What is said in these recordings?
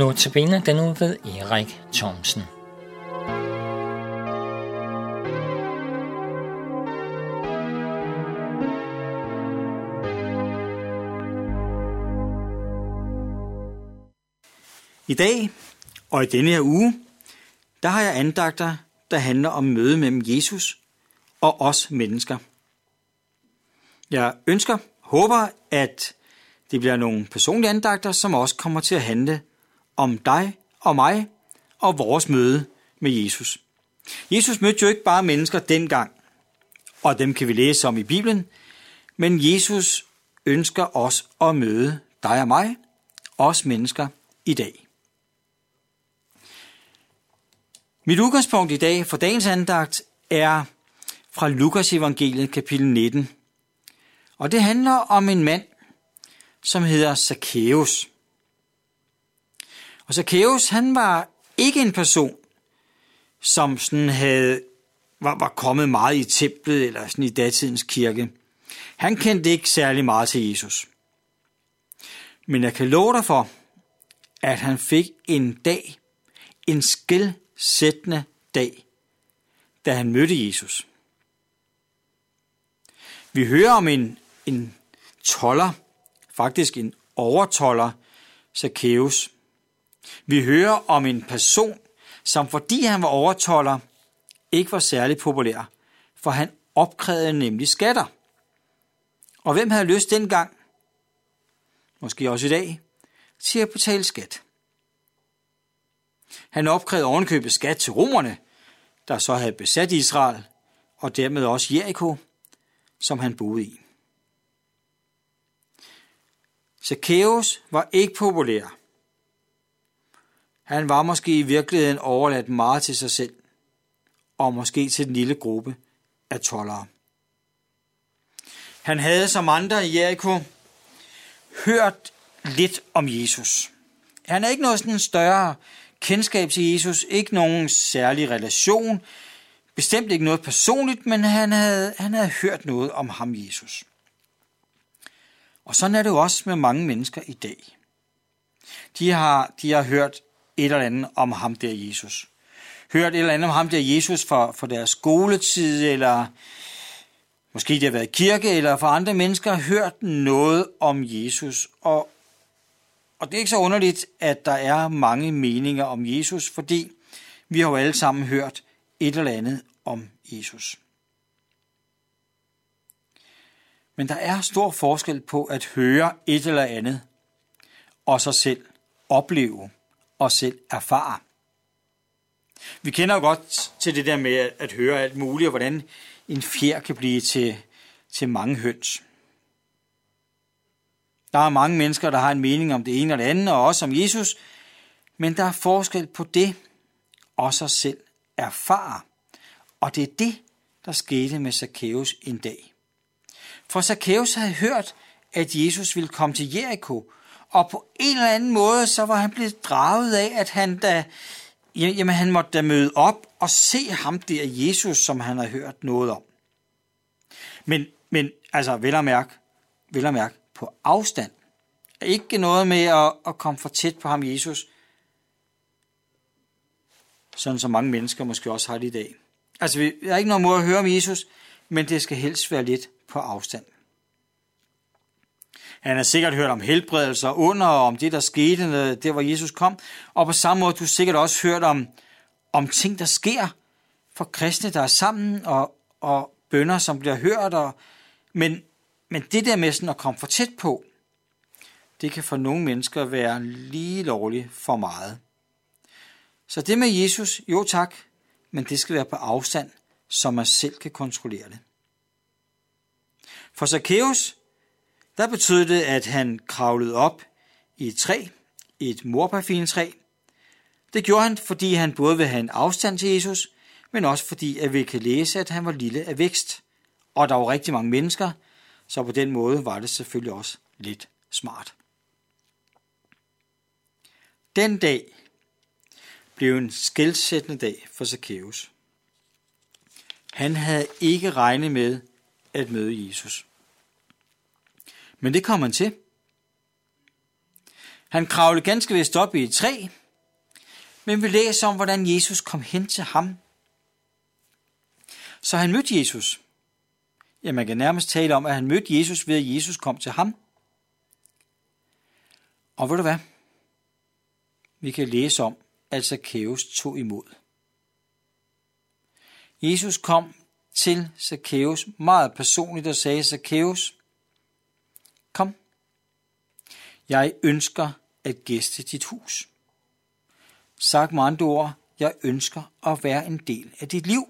Notabene den nu ved Erik Thomsen. I dag og i denne her uge, der har jeg andagter, der handler om møde mellem Jesus og os mennesker. Jeg ønsker, håber, at det bliver nogle personlige andagter, som også kommer til at handle om dig og mig og vores møde med Jesus. Jesus mødte jo ikke bare mennesker dengang, og dem kan vi læse om i Bibelen, men Jesus ønsker os at møde dig og mig, os mennesker, i dag. Mit udgangspunkt i dag for dagens andagt er fra Lukas evangeliet kapitel 19. Og det handler om en mand, som hedder Zacchaeus. Og Zacchaeus, han var ikke en person, som sådan havde, var, var kommet meget i templet eller sådan i datidens kirke. Han kendte ikke særlig meget til Jesus. Men jeg kan love dig for, at han fik en dag, en skældsættende dag, da han mødte Jesus. Vi hører om en, en toller, faktisk en overtoller, Zacchaeus. Vi hører om en person, som fordi han var overtoller, ikke var særlig populær, for han opkrævede nemlig skatter. Og hvem havde lyst dengang, måske også i dag, til at betale skat? Han opkrævede ovenkøbet skat til romerne, der så havde besat Israel, og dermed også Jericho, som han boede i. Zacchaeus var ikke populær. Han var måske i virkeligheden overladt meget til sig selv, og måske til den lille gruppe af tollere. Han havde som andre i Jericho hørt lidt om Jesus. Han havde ikke noget sådan større kendskab til Jesus, ikke nogen særlig relation, bestemt ikke noget personligt, men han havde, han havde hørt noget om ham, Jesus. Og sådan er det jo også med mange mennesker i dag. De har, de har hørt et eller andet om ham der Jesus. Hørt et eller andet om ham der Jesus for, for deres skoletid, eller måske de har været i kirke, eller for andre mennesker hørt noget om Jesus. Og, og det er ikke så underligt, at der er mange meninger om Jesus, fordi vi har jo alle sammen hørt et eller andet om Jesus. Men der er stor forskel på at høre et eller andet, og så selv opleve og selv erfare. Vi kender jo godt til det der med at høre alt muligt, og hvordan en fjer kan blive til, til mange høns. Der er mange mennesker, der har en mening om det ene og det andet, og også om Jesus, men der er forskel på det, og sig selv erfare. Og det er det, der skete med Zacchaeus en dag. For Zacchaeus havde hørt, at Jesus ville komme til Jericho, og på en eller anden måde, så var han blevet draget af, at han da, jamen han måtte da møde op og se ham der Jesus, som han har hørt noget om. Men, men altså, vel at mærke, vel at mærke på afstand. Ikke noget med at, at komme for tæt på ham, Jesus. Sådan som mange mennesker måske også har det i dag. Altså, vi har ikke noget måde at høre om Jesus, men det skal helst være lidt på afstand. Han har sikkert hørt om helbredelser under, og om det, der skete, der hvor Jesus kom. Og på samme måde, du har sikkert også hørt om, om ting, der sker for kristne, der er sammen, og, og bønder, som bliver hørt. Og, men, men det der med sådan at komme for tæt på, det kan for nogle mennesker være lige lovligt for meget. Så det med Jesus, jo tak, men det skal være på afstand, så man selv kan kontrollere det. For Zacchaeus, der betød det, at han kravlede op i et træ, et morparfintræ. Det gjorde han, fordi han både ville have en afstand til Jesus, men også fordi, at vi kan læse, at han var lille af vækst. Og der var rigtig mange mennesker, så på den måde var det selvfølgelig også lidt smart. Den dag blev en skældsættende dag for Zacchaeus. Han havde ikke regnet med at møde Jesus. Men det kom han til. Han kravlede ganske vist op i et træ, men vi læser om, hvordan Jesus kom hen til ham. Så han mødte Jesus. Ja, man kan nærmest tale om, at han mødte Jesus ved, at Jesus kom til ham. Og ved du hvad? Vi kan læse om, at Zacchaeus tog imod. Jesus kom til Zacchaeus meget personligt og sagde, Zacchaeus, kom, jeg ønsker at gæste dit hus. Sagt med andre ord, jeg ønsker at være en del af dit liv.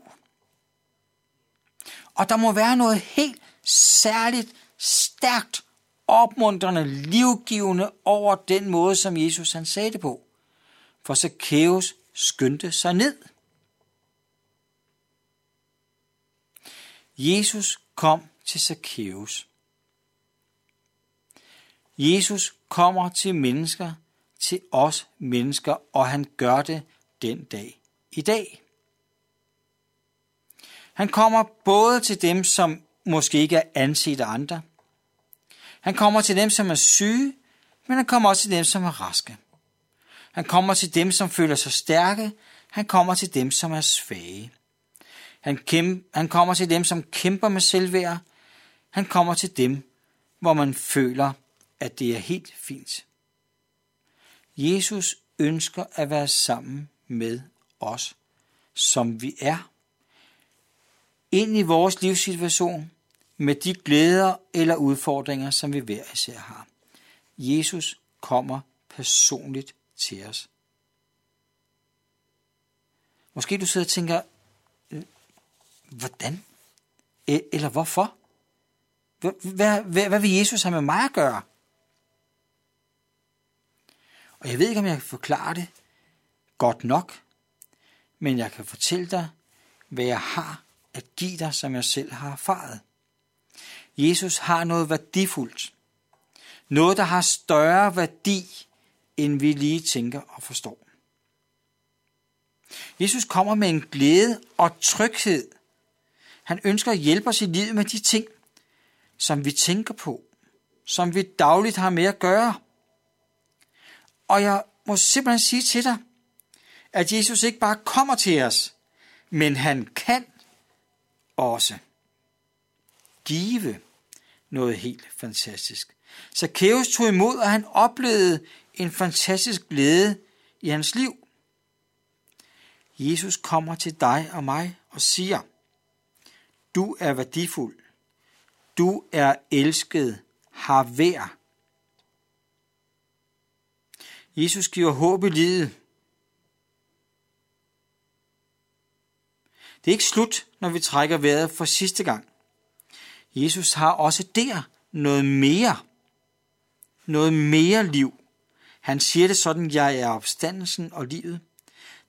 Og der må være noget helt særligt, stærkt, opmuntrende, livgivende over den måde, som Jesus han sagde det på. For Zacchaeus skyndte sig ned. Jesus kom til Zacchaeus. Jesus kommer til mennesker, til os mennesker, og han gør det den dag i dag. Han kommer både til dem, som måske ikke er anset af andre. Han kommer til dem, som er syge, men han kommer også til dem, som er raske. Han kommer til dem, som føler sig stærke. Han kommer til dem, som er svage. Han, kæm- han kommer til dem, som kæmper med selvværd. Han kommer til dem, hvor man føler, at det er helt fint. Jesus ønsker at være sammen med os, som vi er. Ind i vores livssituation med de glæder eller udfordringer, som vi hver især har. Jesus kommer personligt til os. Måske du sidder og tænker, øh, hvordan? E- eller hvorfor? Hvad, hvad, hvad vil Jesus have med mig at gøre? Og jeg ved ikke, om jeg kan forklare det godt nok, men jeg kan fortælle dig, hvad jeg har at give dig, som jeg selv har erfaret. Jesus har noget værdifuldt. Noget, der har større værdi, end vi lige tænker og forstår. Jesus kommer med en glæde og tryghed. Han ønsker at hjælpe os i livet med de ting, som vi tænker på, som vi dagligt har med at gøre. Og jeg må simpelthen sige til dig, at Jesus ikke bare kommer til os, men han kan også give noget helt fantastisk. Så Kæus tog imod, og han oplevede en fantastisk glæde i hans liv. Jesus kommer til dig og mig og siger, du er værdifuld, du er elsket, har værd, Jesus giver håb i livet. Det er ikke slut, når vi trækker vejret for sidste gang. Jesus har også der noget mere. Noget mere liv. Han siger det sådan, jeg er opstandelsen og livet.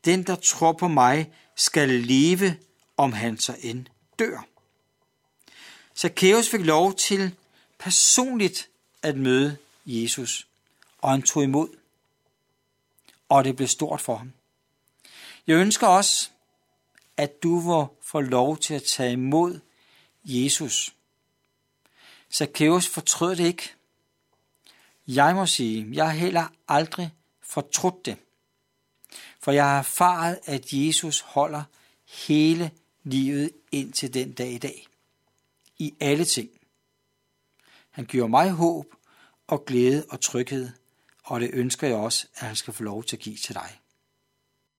Den, der tror på mig, skal leve, om han så end dør. Zacchaeus fik lov til personligt at møde Jesus, og han tog imod og det blev stort for ham. Jeg ønsker også, at du må få lov til at tage imod Jesus. Zacchaeus fortrød det ikke. Jeg må sige, jeg har heller aldrig fortrudt det. For jeg har erfaret, at Jesus holder hele livet ind til den dag i dag. I alle ting. Han giver mig håb og glæde og tryghed og det ønsker jeg også, at han skal få lov til at give til dig.